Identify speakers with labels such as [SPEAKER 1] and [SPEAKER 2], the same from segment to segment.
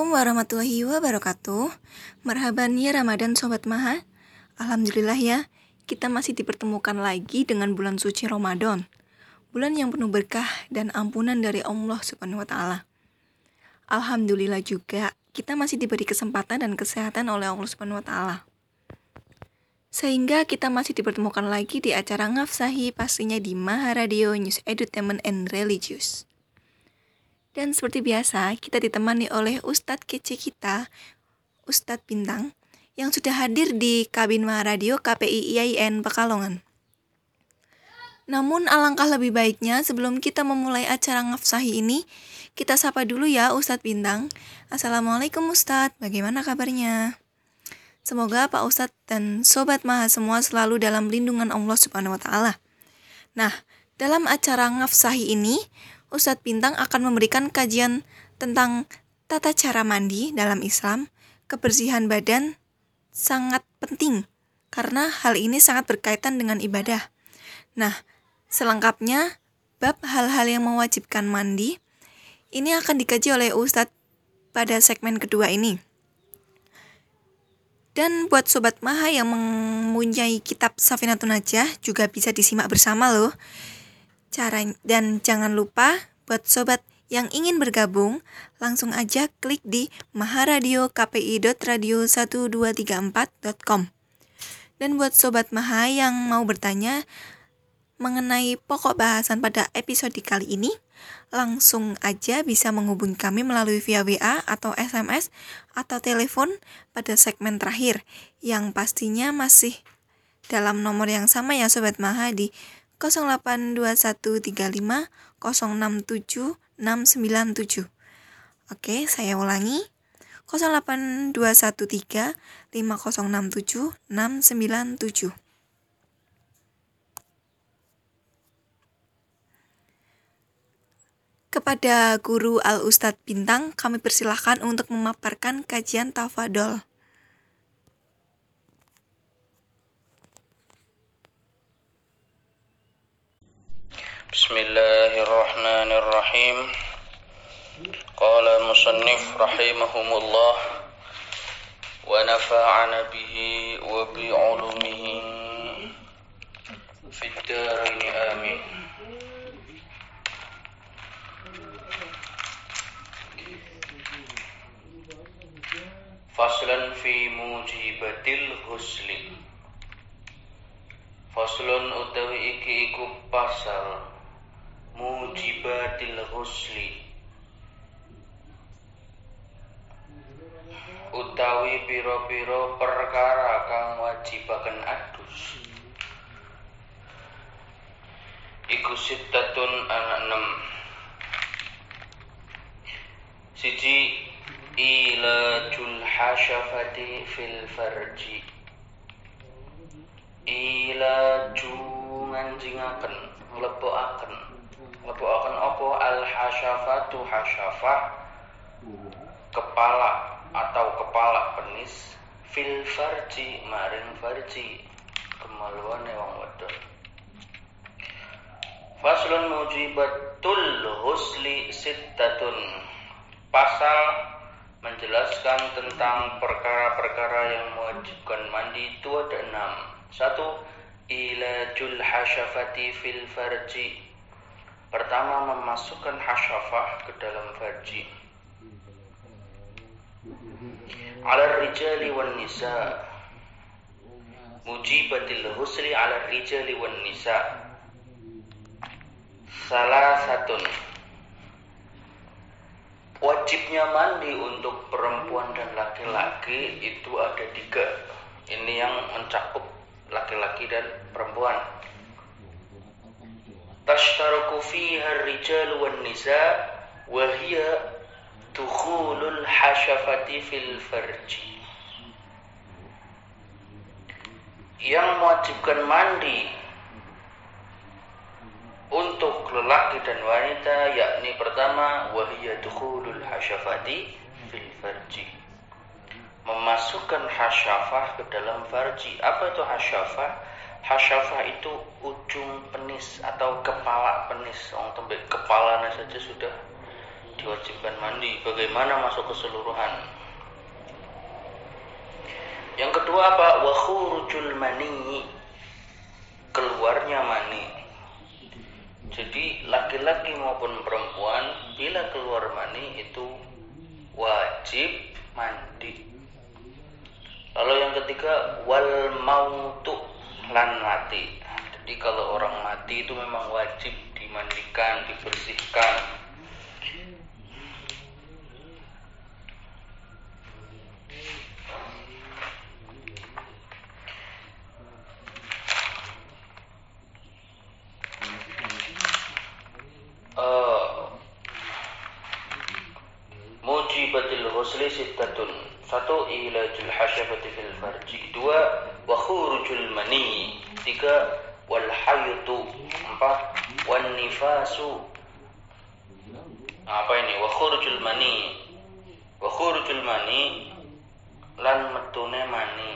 [SPEAKER 1] Assalamualaikum warahmatullahi wabarakatuh Marhaban ya Ramadan Sobat Maha Alhamdulillah ya Kita masih dipertemukan lagi dengan bulan suci Ramadan Bulan yang penuh berkah dan ampunan dari Allah Subhanahu wa Ta'ala. Alhamdulillah juga kita masih diberi kesempatan dan kesehatan oleh Allah Subhanahu wa Ta'ala. Sehingga kita masih dipertemukan lagi di acara Ngafsahi pastinya di Maha Radio News Edutainment and Religious. Dan seperti biasa, kita ditemani oleh Ustadz kece kita, Ustadz Bintang, yang sudah hadir di kabin Radio KPI IAIN Pekalongan. Namun alangkah lebih baiknya sebelum kita memulai acara ngafsahi ini, kita sapa dulu ya Ustadz Bintang. Assalamualaikum Ustadz, bagaimana kabarnya? Semoga Pak Ustadz dan Sobat Maha semua selalu dalam lindungan Allah Subhanahu wa Ta'ala. Nah, dalam acara ngafsahi ini, Ustadz Bintang akan memberikan kajian tentang tata cara mandi dalam Islam, kebersihan badan sangat penting karena hal ini sangat berkaitan dengan ibadah. Nah, selengkapnya bab hal-hal yang mewajibkan mandi ini akan dikaji oleh Ustadz pada segmen kedua ini. Dan buat Sobat Maha yang mempunyai kitab Safinatun Najah juga bisa disimak bersama loh. Cara dan jangan lupa buat sobat yang ingin bergabung, langsung aja klik di maharadiokpi.radio1234.com. Dan buat sobat Maha yang mau bertanya mengenai pokok bahasan pada episode kali ini, langsung aja bisa menghubungi kami melalui via WA atau SMS atau telepon pada segmen terakhir yang pastinya masih dalam nomor yang sama ya Sobat Maha di 082135067697. Oke, saya ulangi. 082135067697. Kepada Guru Al Ustadz Bintang, kami persilahkan untuk memaparkan kajian tafadol.
[SPEAKER 2] بسم الله الرحمن الرحيم قال المصنف رحمهم الله ونفعنا به وبعلومه في الدارين آمين فصلا في موجبة الغسل Faslun utawi iki iku pasal mujibatil ghusli. Utawi pira-pira perkara kang wajibaken adus. Iku sittatun ana enam siji ilajul hasyafati fil farji. Ilaju nganjingaken nglebokaken nglebokaken apa? Al hasyafatu hasyafah. Kepala atau kepala penis. Fil farji maring farji. Kemaluane wong wedon Faslun mujibatul husli sittatun. Pasal menjelaskan tentang perkara-perkara yang mewajibkan mandi itu ada enam. Satu, ilajul hasyafati fil farji. Pertama, memasukkan hasyafah ke dalam farji. Ala rijali wan nisa. Mujibatil husli ala rijali wan nisa. Salah satu Wajibnya mandi untuk perempuan dan laki-laki itu ada tiga. Ini yang mencakup laki-laki dan perempuan. Tashtaraku fiha rijal wan nisa wa hiya dukhulul hasyafati fil farji. Yang mewajibkan mandi untuk lelaki dan wanita yakni pertama wahiyya dukhulul hasyafati fil farji memasukkan hasyafah ke dalam farji. Apa itu hasyafah? Hasyafah itu ujung penis atau kepala penis. Orang tembik kepalanya saja sudah diwajibkan mandi. Bagaimana masuk keseluruhan? Yang kedua apa? Wa khurujul mani. Keluarnya mani. Jadi laki-laki maupun perempuan bila keluar mani itu wajib mandi. Lalu yang ketiga wal mautu lan mati. Jadi kalau orang mati itu memang wajib dimandikan, dibersihkan. Uh, mujibatil ghusli sittatun satu ilajul hasyafati fil farji dua wa khurujul mani. Tiga wal hayatu empat wan nifasu. Apa ini? Wa khurujul mani. Wa khurujul mani lan metune mani.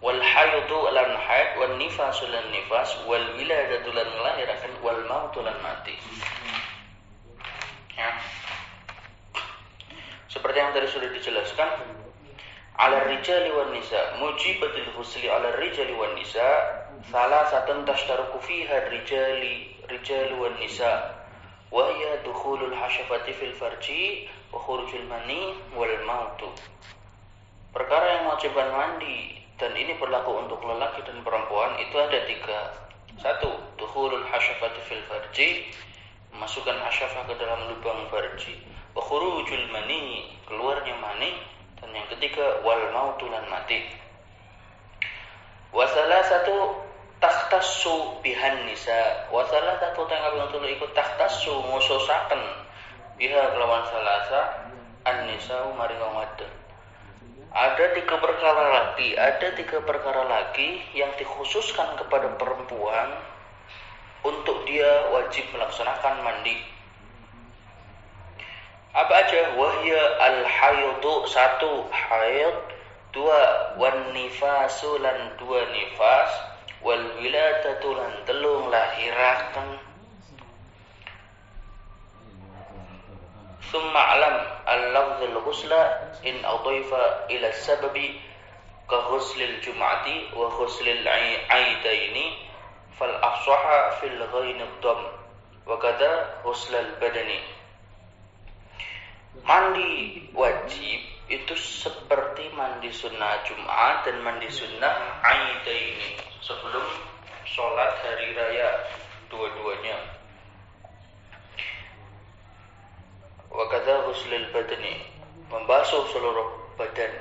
[SPEAKER 2] Wal hayatu lan haid wan nifasu lan nifas. Wal wiladatu lan melahirkan wal mautu lan mati ya seperti yang tadi sudah dijelaskan ala rijali wan nisa mujibatul husli ala rijali wan nisa salah satu tashtaruku fiha rijali rijali wan nisa. Wa hiya dukhulul hasyafati fil farji wa khurujul mani wal mautu. Perkara yang wajibkan mandi dan ini berlaku untuk lelaki dan perempuan itu ada tiga. Satu dukhulul hasyafati fil farji memasukkan hasyafah ke dalam lubang farji wa khurujul mani keluarnya mani dan yang ketiga wal mautu lan mati. Wa satu takhtassu bihan nisa. Wa satu tang kaping telu iku takhtassu ngususaken biha kelawan salasa an nisa wong wadon. Ada tiga perkara lagi, ada tiga perkara lagi yang dikhususkan kepada perempuan untuk dia wajib melaksanakan mandi. Apa aja? Wahya al-haydu satu haid, dua wan nifasulan dua nifas, wal wiladatu lan telung lahirakan. Summa alam al-lafzul ghusla in adhaifa ila sababi ka ghuslil jum'ati wa ghuslil aidaini fal afsaha fil ghain ad-dam wa al-badani mandi wajib itu seperti mandi sunnah Jum'at dan mandi sunnah ini sebelum sholat hari raya dua-duanya. Wakadha ghuslil badani membasuh seluruh badan.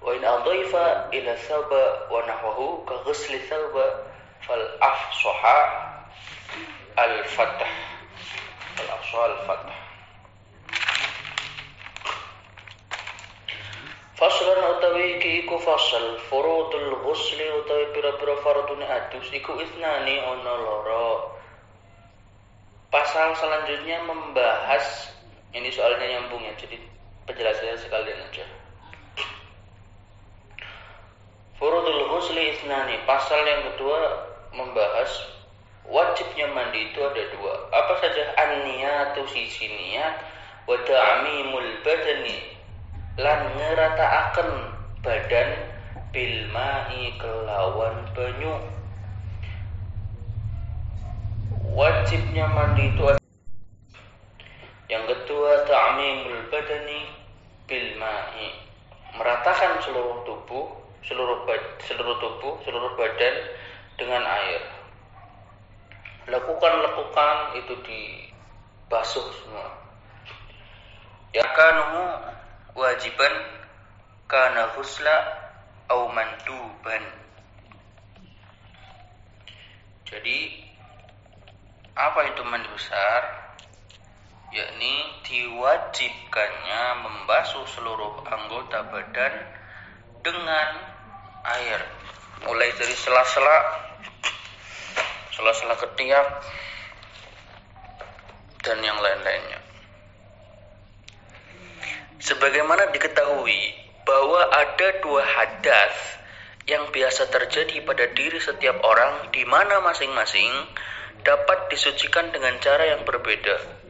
[SPEAKER 2] Wa in adhaifa ila thawba wa nahwahu ka ghusli thawba fal afsaha al fatah fal afsaha al fatah Faslan utawi iki iku fasal furudul ghusli utawi pira-pira fardune adus iku isnani ana loro Pasal selanjutnya membahas ini soalnya nyambung ya, jadi penjelasannya sekalian aja. Furudul ghusli isnani. Pasal yang kedua membahas wajibnya mandi itu ada dua. Apa saja? An-niyatu sisi niat wa ta'mimul badani lan ngerataaken badan bil ma'i kelawan banyu. Wajibnya mandi itu ada yang kedua ta'mimul badani bil ma'i meratakan seluruh tubuh seluruh seluruh tubuh seluruh badan dengan air. Lakukan itu dibasuh semua. Ya kanuhu wajiban kana husla au manduban. Jadi apa itu mandi besar? Yakni diwajibkannya membasuh seluruh anggota badan dengan air. Mulai dari sela-sela sela-sela ketiak dan yang lain-lainnya. Sebagaimana diketahui bahwa ada dua hadas yang biasa terjadi pada diri setiap orang di mana masing-masing dapat disucikan dengan cara yang berbeda.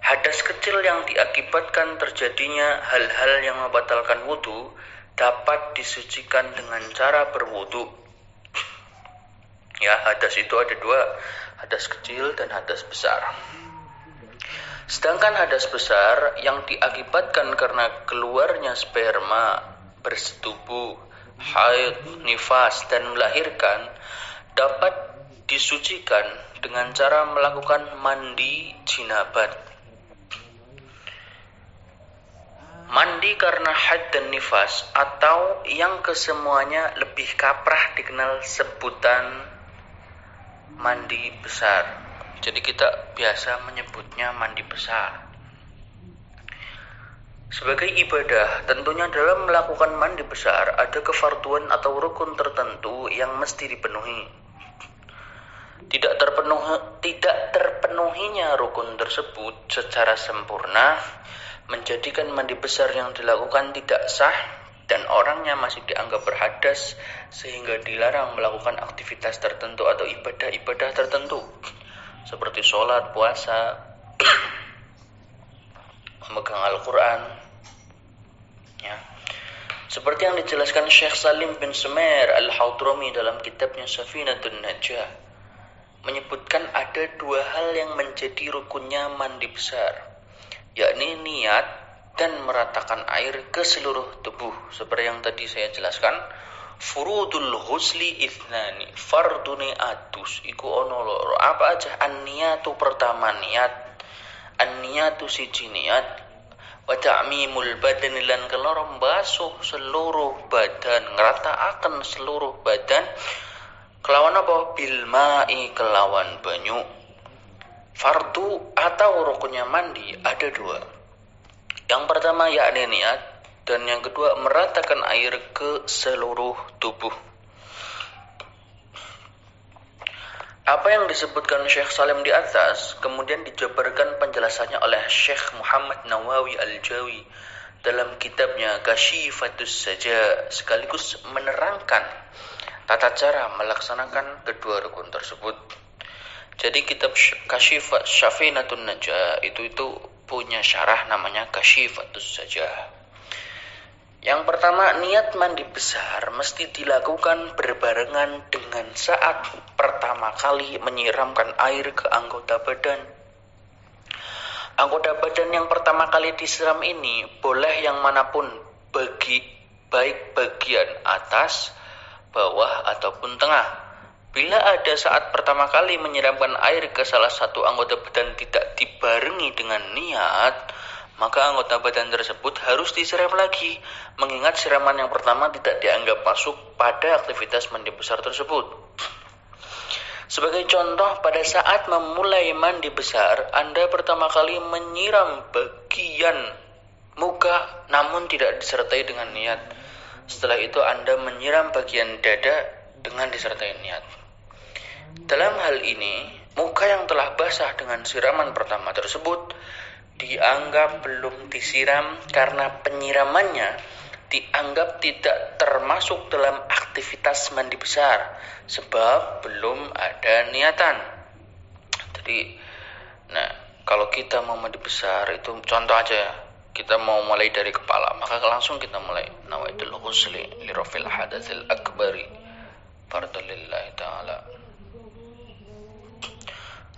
[SPEAKER 2] Hadas kecil yang diakibatkan terjadinya hal-hal yang membatalkan wudhu dapat disucikan dengan cara berwudhu. Ya, hadas itu ada dua, hadas kecil dan hadas besar. Sedangkan hadas besar yang diakibatkan karena keluarnya sperma, bersetubuh, haid, nifas, dan melahirkan dapat disucikan dengan cara melakukan mandi jinabat. Mandi karena haid dan nifas atau yang kesemuanya lebih kaprah dikenal sebutan mandi besar. Jadi kita biasa menyebutnya mandi besar. Sebagai ibadah, tentunya dalam melakukan mandi besar ada kefarduan atau rukun tertentu yang mesti dipenuhi. Tidak terpenuh tidak terpenuhinya rukun tersebut secara sempurna menjadikan mandi besar yang dilakukan tidak sah dan orangnya masih dianggap berhadas sehingga dilarang melakukan aktivitas tertentu atau ibadah-ibadah tertentu seperti sholat, puasa, memegang Al-Quran. Ya. Seperti yang dijelaskan Syekh Salim bin Sumer Al-Haudrami dalam kitabnya Safinatun Najah menyebutkan ada dua hal yang menjadi rukunnya mandi besar yakni niat dan meratakan air ke seluruh tubuh. Seperti yang tadi saya jelaskan furudul husli ithnani farduni atus iku ono loro apa aja? An niyatu pertama niat. An niyatu siji niat. Wa ta'mimul badan lan keloro basuh seluruh badan akan seluruh badan. Kelawan apa? Bil ma'i kelawan banyu Fardu atau rukunnya mandi ada dua. Yang pertama yakni niat dan yang kedua meratakan air ke seluruh tubuh. Apa yang disebutkan Syekh Salim di atas kemudian dijabarkan penjelasannya oleh Syekh Muhammad Nawawi Al-Jawi dalam kitabnya Kashifatus Saja sekaligus menerangkan tata cara melaksanakan kedua rukun tersebut. Jadi kitab Kashif Syafinatun Najah itu itu punya syarah namanya Kashifatus saja. Yang pertama, niat mandi besar mesti dilakukan berbarengan dengan saat pertama kali menyiramkan air ke anggota badan. Anggota badan yang pertama kali disiram ini boleh yang mana pun bagi baik bagian atas, bawah ataupun tengah. Bila ada saat pertama kali menyiramkan air ke salah satu anggota badan tidak dibarengi dengan niat, maka anggota badan tersebut harus disiram lagi, mengingat siraman yang pertama tidak dianggap masuk pada aktivitas mandi besar tersebut. Sebagai contoh, pada saat memulai mandi besar, Anda pertama kali menyiram bagian muka namun tidak disertai dengan niat. Setelah itu Anda menyiram bagian dada dengan disertai niat. Dalam hal ini, muka yang telah basah dengan siraman pertama tersebut dianggap belum disiram karena penyiramannya dianggap tidak termasuk dalam aktivitas mandi besar sebab belum ada niatan. Jadi, nah kalau kita mau mandi besar itu contoh aja ya, kita mau mulai dari kepala maka langsung kita mulai. Nawaitul ghusli li rafil hadatsil akbari. Fardalillahi ta'ala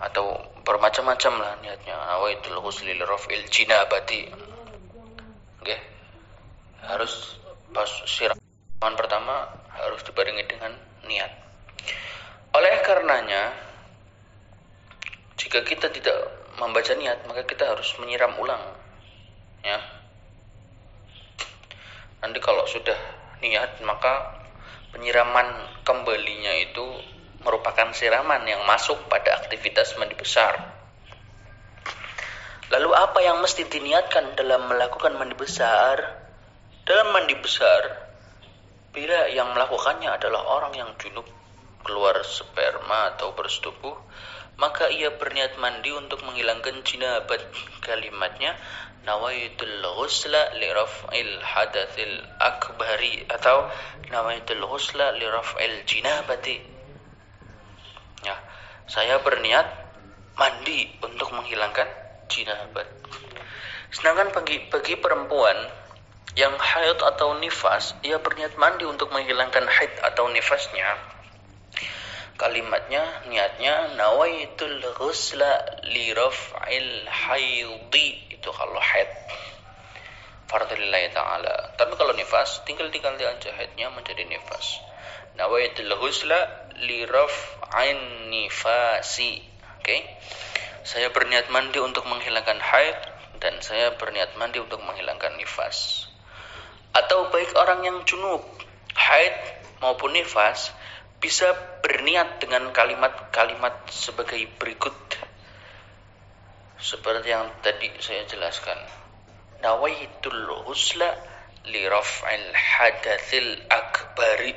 [SPEAKER 2] atau bermacam-macam lah niatnya. Nawaitul husli rafil jinabati. Oke harus pas siraman pertama harus dibarengi dengan niat. Oleh karenanya jika kita tidak membaca niat maka kita harus menyiram ulang ya. Nanti kalau sudah niat maka penyiraman kembalinya itu merupakan siraman yang masuk pada aktivitas mandi besar. Lalu apa yang mesti diniatkan dalam melakukan mandi besar? Dalam mandi besar, bila yang melakukannya adalah orang yang junub, keluar sperma atau bersetubuh, maka ia berniat mandi untuk menghilangkan jinabat. Kalimatnya nawaitul ghusla li raf'il hadatsil akbari atau nawaitul ghusla li raf'il jinabati saya berniat mandi untuk menghilangkan jinabat. Sedangkan bagi, bagi perempuan yang haid atau nifas, ia berniat mandi untuk menghilangkan haid atau nifasnya. Kalimatnya, niatnya nawaitul ghusla li raf'il haidi itu kalau haid fardhillahi ta'ala. Tapi kalau nifas, tinggal diganti aja haidnya menjadi nifas. Nawaitul ghusla li raf'in nifasi. Oke. Saya berniat mandi untuk menghilangkan haid dan saya berniat mandi untuk menghilangkan nifas atau baik orang yang junub, haid maupun nifas bisa berniat dengan kalimat-kalimat sebagai berikut seperti yang tadi saya jelaskan. Nawaitul husla li raf'il hadatsil akbari.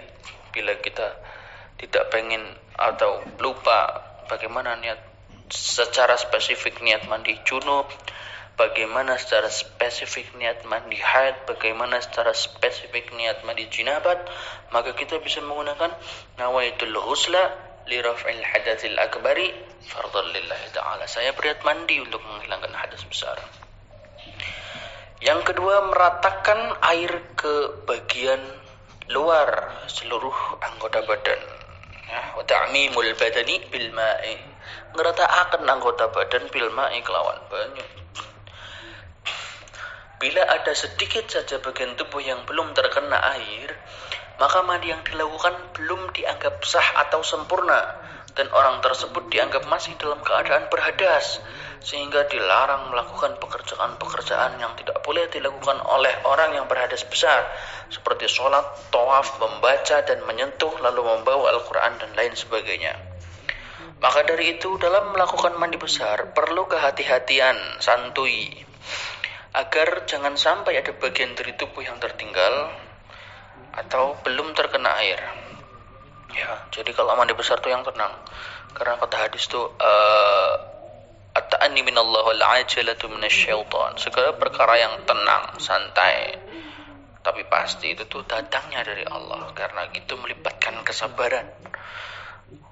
[SPEAKER 2] Bila kita tidak pengen atau lupa bagaimana niat secara spesifik niat mandi junub bagaimana secara spesifik niat mandi haid, bagaimana secara spesifik niat mandi jinabat, maka kita bisa menggunakan nawaitul husla li raf'il hadatsil akbari fardhan lillahi ta'ala. Saya berniat mandi untuk menghilangkan hadas besar. Yang kedua, meratakan air ke bagian luar seluruh anggota badan. Ya, ta'mimul badani bil ma'i. Ngerataaken anggota badan bil kelawan banyu. Bila ada sedikit saja bagian tubuh yang belum terkena air, maka mandi yang dilakukan belum dianggap sah atau sempurna dan orang tersebut dianggap masih dalam keadaan berhadas sehingga dilarang melakukan pekerjaan-pekerjaan yang tidak boleh dilakukan oleh orang yang berhadas besar seperti sholat, tawaf, membaca dan menyentuh lalu membawa Al-Quran dan lain sebagainya. Maka dari itu dalam melakukan mandi besar perlu kehati-hatian, santuy, agar jangan sampai ada bagian dari tubuh yang tertinggal atau belum terkena air. Ya, jadi kalau mandi besar tuh yang tenang. Karena kata hadis tuh uh, at-ta'anni minallah wal ajalatu minasyaitan. Segala perkara yang tenang, santai. Tapi pasti itu tuh datangnya dari Allah karena itu melibatkan kesabaran.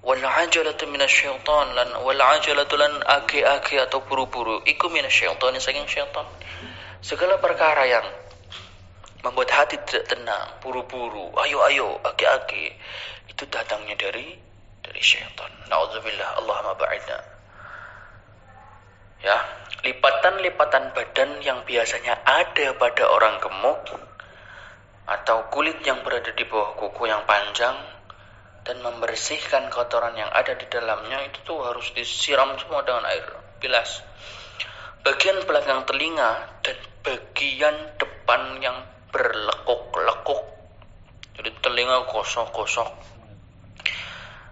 [SPEAKER 2] Wal ajalatu minasyaitan lan wal ajalatu lan ake-ake atau buru-buru iku minasyaitan saking syaitan segala perkara yang membuat hati tidak tenang, buru-buru, ayo-ayo, agi-agi, itu datangnya dari dari syaitan. Nauzubillah, Allahumma ba'idna. Ya, lipatan-lipatan badan yang biasanya ada pada orang gemuk atau kulit yang berada di bawah kuku yang panjang dan membersihkan kotoran yang ada di dalamnya itu tuh harus disiram semua dengan air bilas. Bagian belakang telinga dan bagian depan yang berlekuk-lekuk. Jadi telinga gosok-gosok.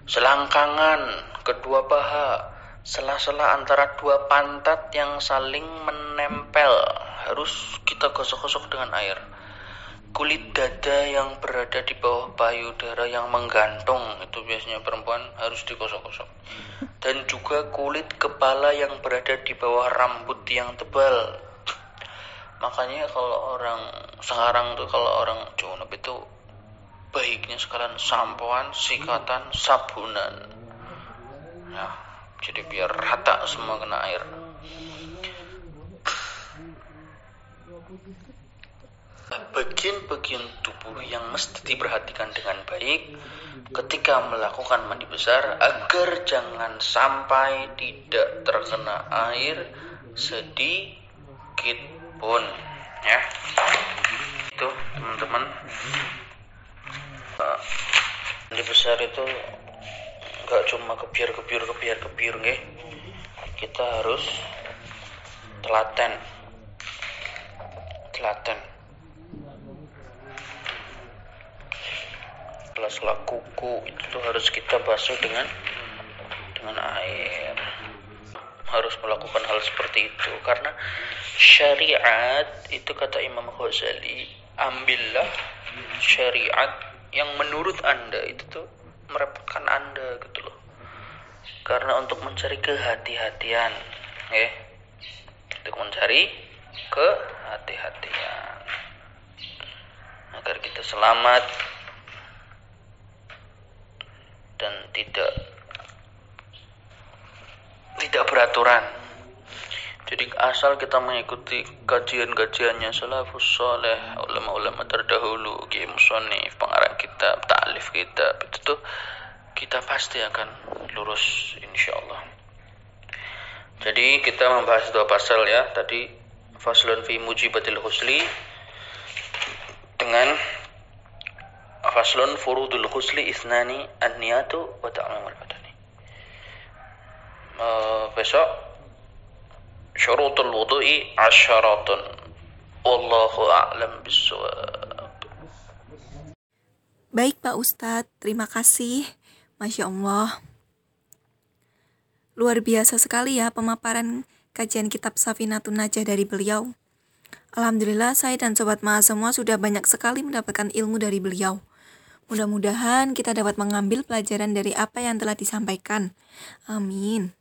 [SPEAKER 2] Selangkangan, kedua paha, sela-sela antara dua pantat yang saling menempel harus kita gosok-gosok dengan air. Kulit dada yang berada di bawah payudara yang menggantung itu biasanya perempuan harus digosok-gosok. Dan juga kulit kepala yang berada di bawah rambut yang tebal makanya kalau orang sekarang tuh kalau orang junub itu baiknya sekalian sampoan sikatan sabunan ya jadi biar rata semua kena air. Bagian-bagian tubuh yang mesti diperhatikan dengan baik ketika melakukan mandi besar agar jangan sampai tidak terkena air sedikit pun ya. Itu teman-teman. Uh, di besar itu nggak cuma kebiar kebiar kebiar kebiar nggih. Kita harus telaten. Telaten. Sela kuku itu harus kita basuh dengan dengan air. Harus melakukan hal seperti itu. Karena syariat itu kata Imam Ghazali ambillah syariat yang menurut anda itu tuh merepotkan anda gitu loh. Karena untuk mencari kehati-hatian ya. Untuk mencari kehati-hatian. Agar kita selamat dan tidak tidak beraturan. Jadi asal kita mengikuti kajian-kajiannya salafus soleh ulama-ulama terdahulu Kiai Musonif pengarang kitab ta'lif kitab itu tuh kita pasti akan lurus insya Allah jadi kita membahas dua pasal ya. Tadi faslun fi mujibatil husli dengan faslun furudul husli isnani an-niyatu wa ta'amul badani uh, besok syurutul wudu'i asyaratun wallahu a'lam bisawab
[SPEAKER 1] Baik Pak Ustadz, terima kasih. Masya Allah. Luar biasa sekali ya pemaparan kajian kitab Safinatun Najah dari beliau. Alhamdulillah saya dan Sobat Maha semua sudah banyak sekali mendapatkan ilmu dari beliau. Mudah-mudahan kita dapat mengambil pelajaran dari apa yang telah disampaikan. Amin.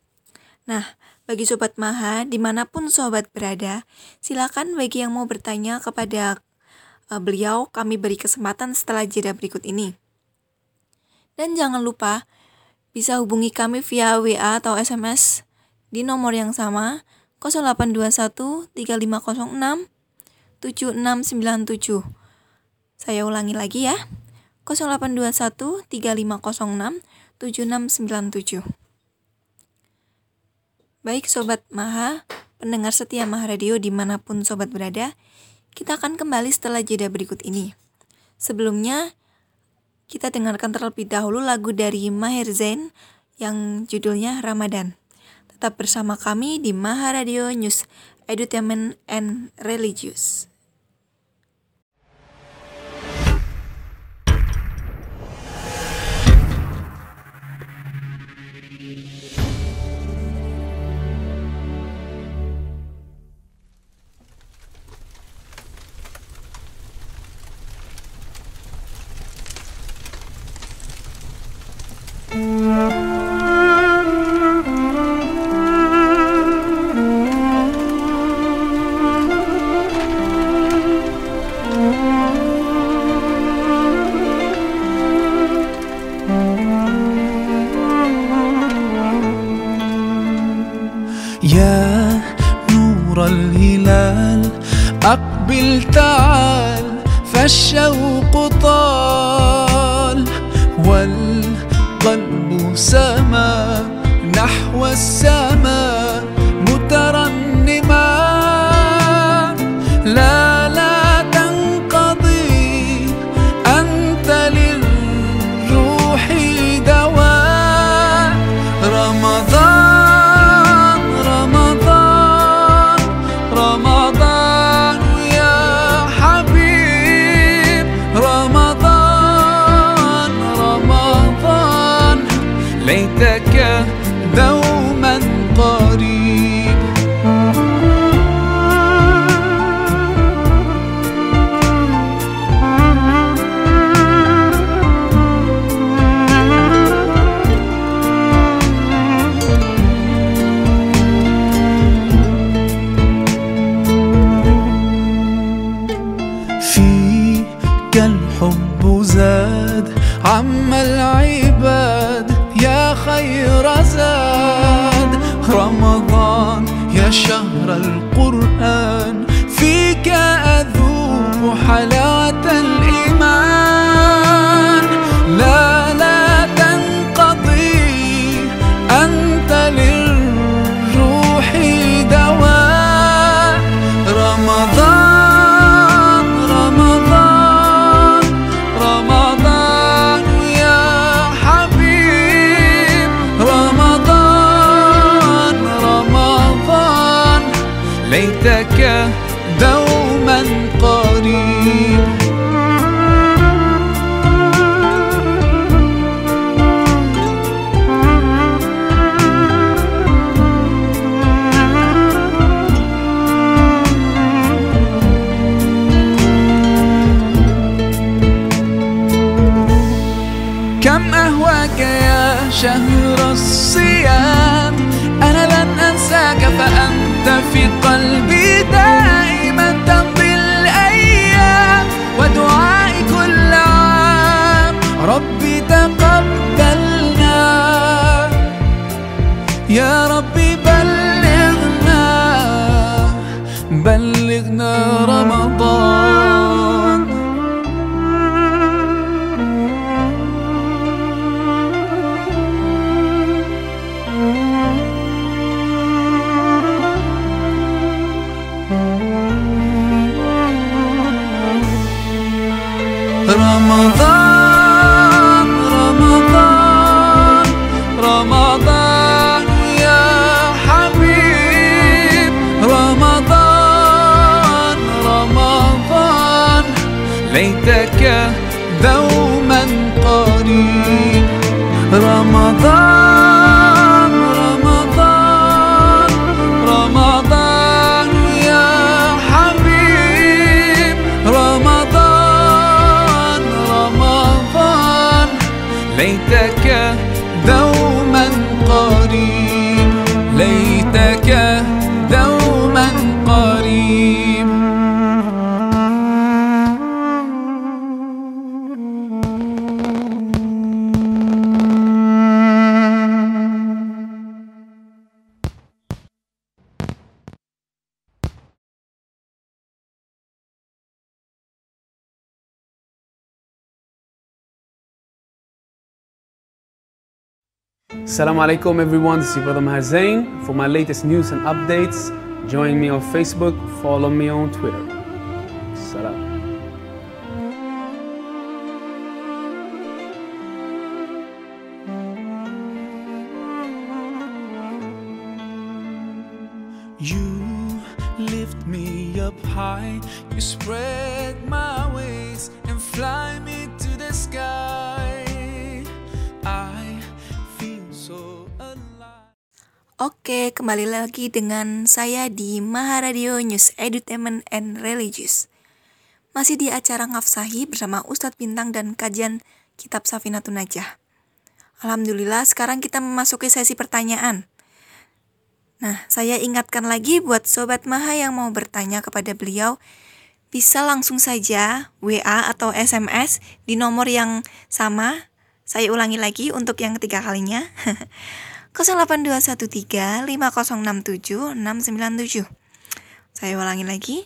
[SPEAKER 1] Nah, bagi Sobat Maha, di mana pun Sobat berada, silakan bagi yang mau bertanya kepada uh, beliau, kami beri kesempatan setelah jeda berikut ini. Dan jangan lupa, bisa hubungi kami via WA atau SMS di nomor yang sama 0821 3506 7697. Saya ulangi lagi ya. 0821 3506 7697. Baik Sobat Maha, pendengar setia Maha Radio di mana pun Sobat berada, kita akan kembali setelah jeda berikut ini. Sebelumnya, kita dengarkan terlebih dahulu lagu dari Maher Zain yang judulnya Ramadan. Tetap bersama kami di Maha Radio News Edutainment and Religious.
[SPEAKER 3] pressure رمضان يا شهر القرآن. فأنت في قلبي دائما Feita
[SPEAKER 4] Assalamu alaikum everyone, this is your brother Maher Zain. For my latest news and updates, join me on Facebook, follow me on Twitter. You lift me up high, you spread my wings and fly me to the sky.
[SPEAKER 1] Oke, kembali lagi dengan saya di Maharadio News Edutainment and Religious. Masih di acara Ngafsahi bersama Ustadz Bintang dan kajian Kitab Safinatun Najah. Alhamdulillah sekarang kita memasuki sesi pertanyaan. Nah, saya ingatkan lagi buat Sobat Maha yang mau bertanya kepada beliau, bisa langsung saja WA atau SMS di nomor yang sama. Saya ulangi lagi untuk yang ketiga kalinya. 08213 5067 697. Saya ulangi lagi.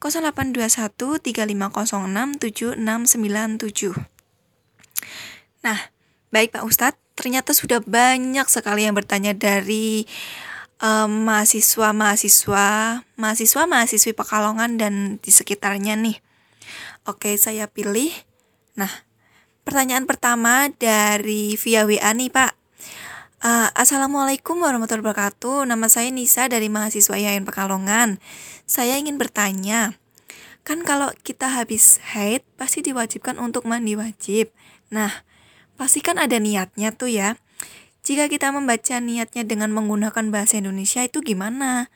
[SPEAKER 1] 0821 3506 7697. Nah, baik Pak Ustadz, ternyata sudah banyak sekali yang bertanya dari em, mahasiswa-mahasiswa, mahasiswa-mahasiswi Pekalongan dan di sekitarnya nih. Oke, saya pilih. Nah, pertanyaan pertama dari via WA nih Pak. Eh, Assalamualaikum warahmatullahi wabarakatuh. Nama saya Nisa dari mahasiswa IAIN Pekalongan. Saya ingin bertanya, kan kalau kita habis haid pasti diwajibkan untuk mandi wajib. Nah, pasti kan ada niatnya tuh ya. Jika kita membaca niatnya dengan menggunakan bahasa Indonesia itu gimana?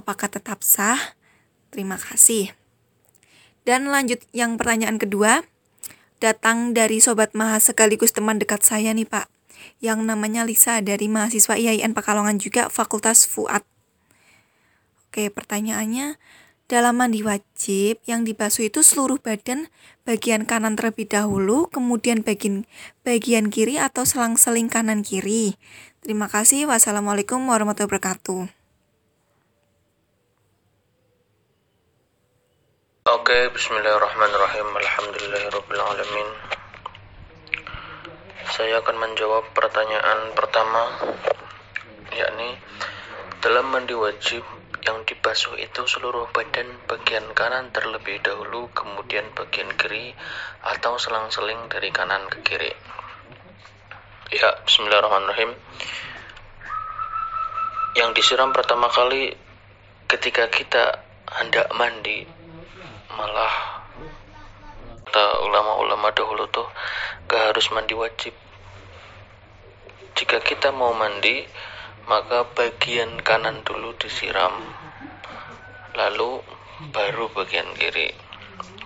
[SPEAKER 1] Apakah tetap sah? Terima kasih. Dan lanjut yang pertanyaan kedua, datang dari Sobat Maha sekaligus teman dekat saya nih Pak, yang namanya Lisa dari mahasiswa IAIN Pekalongan juga Fakultas Fuad. Oke, pertanyaannya, dalam mandi wajib yang dibasuh itu seluruh badan bagian kanan terlebih dahulu, kemudian bagian bagian kiri atau selang-seling kanan kiri. Terima kasih. Wassalamualaikum warahmatullahi wabarakatuh.
[SPEAKER 2] Oke, bismillahirrahmanirrahim. Alhamdulillahirrabbilalamin. Saya akan menjawab pertanyaan pertama, yakni dalam mandi wajib yang dibasuh itu seluruh badan bagian kanan terlebih dahulu, kemudian bagian kiri atau selang-seling dari kanan ke kiri. Ya, bismillahirrahmanirrahim. Yang disiram pertama kali ketika kita hendak mandi malah kata ulama-ulama dahulu tuh gak harus mandi wajib. Jika kita mau mandi maka bagian kanan dulu disiram lalu baru bagian kiri.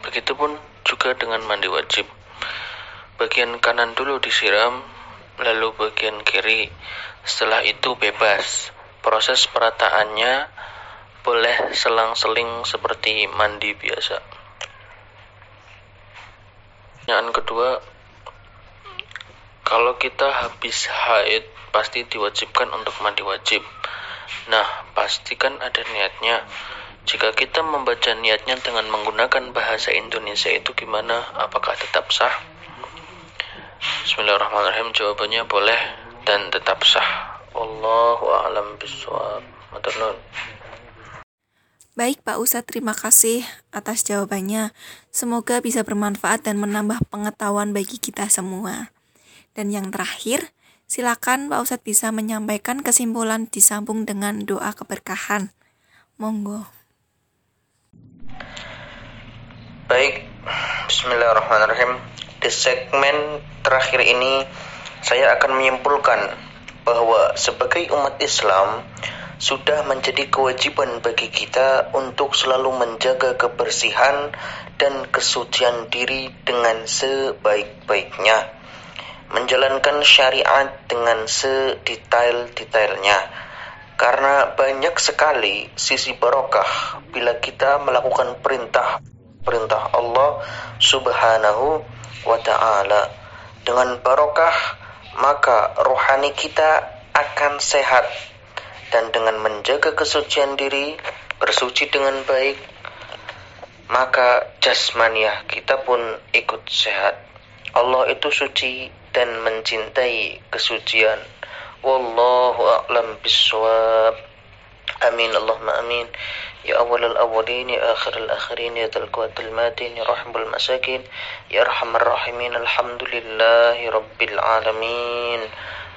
[SPEAKER 2] Begitupun juga dengan mandi wajib. Bagian kanan dulu disiram lalu bagian kiri. Setelah itu bebas. Proses perataannya boleh selang-seling seperti mandi biasa. Pertanyaan kedua, kalau kita habis haid pasti diwajibkan untuk mandi wajib. Nah, pastikan ada niatnya. Jika kita membaca niatnya dengan menggunakan bahasa Indonesia itu gimana? Apakah tetap sah? Bismillahirrahmanirrahim. Jawabannya boleh dan tetap sah. Allahu a'lam bishawab.
[SPEAKER 1] Baik Pak Ustadz, terima kasih atas jawabannya. Semoga bisa bermanfaat dan menambah pengetahuan bagi kita semua. Dan yang terakhir, silakan Pak Ustadz bisa menyampaikan kesimpulan disambung dengan doa keberkahan. Monggo.
[SPEAKER 2] Baik, Bismillahirrahmanirrahim. Di segmen terakhir ini, saya akan menyimpulkan bahwa sebagai umat Islam, sudah menjadi kewajiban bagi kita untuk selalu menjaga kebersihan dan kesucian diri dengan sebaik-baiknya, menjalankan syariat dengan sedetail-detailnya, karena banyak sekali sisi barokah bila kita melakukan perintah perintah Allah Subhanahu wa taala. Dengan barokah maka rohani kita akan sehat dan dengan menjaga kesucian diri, bersuci dengan baik, maka jasmaniah kita pun ikut sehat. Allah itu suci dan mencintai kesucian. Wallahu a'lam bishawab. Amin Allahumma amin. يا أول الأولين يا آخر الآخرين يا ذا القوة الماتين يا رحم المساكين يا أرحم الراحمين الحمد لله رب العالمين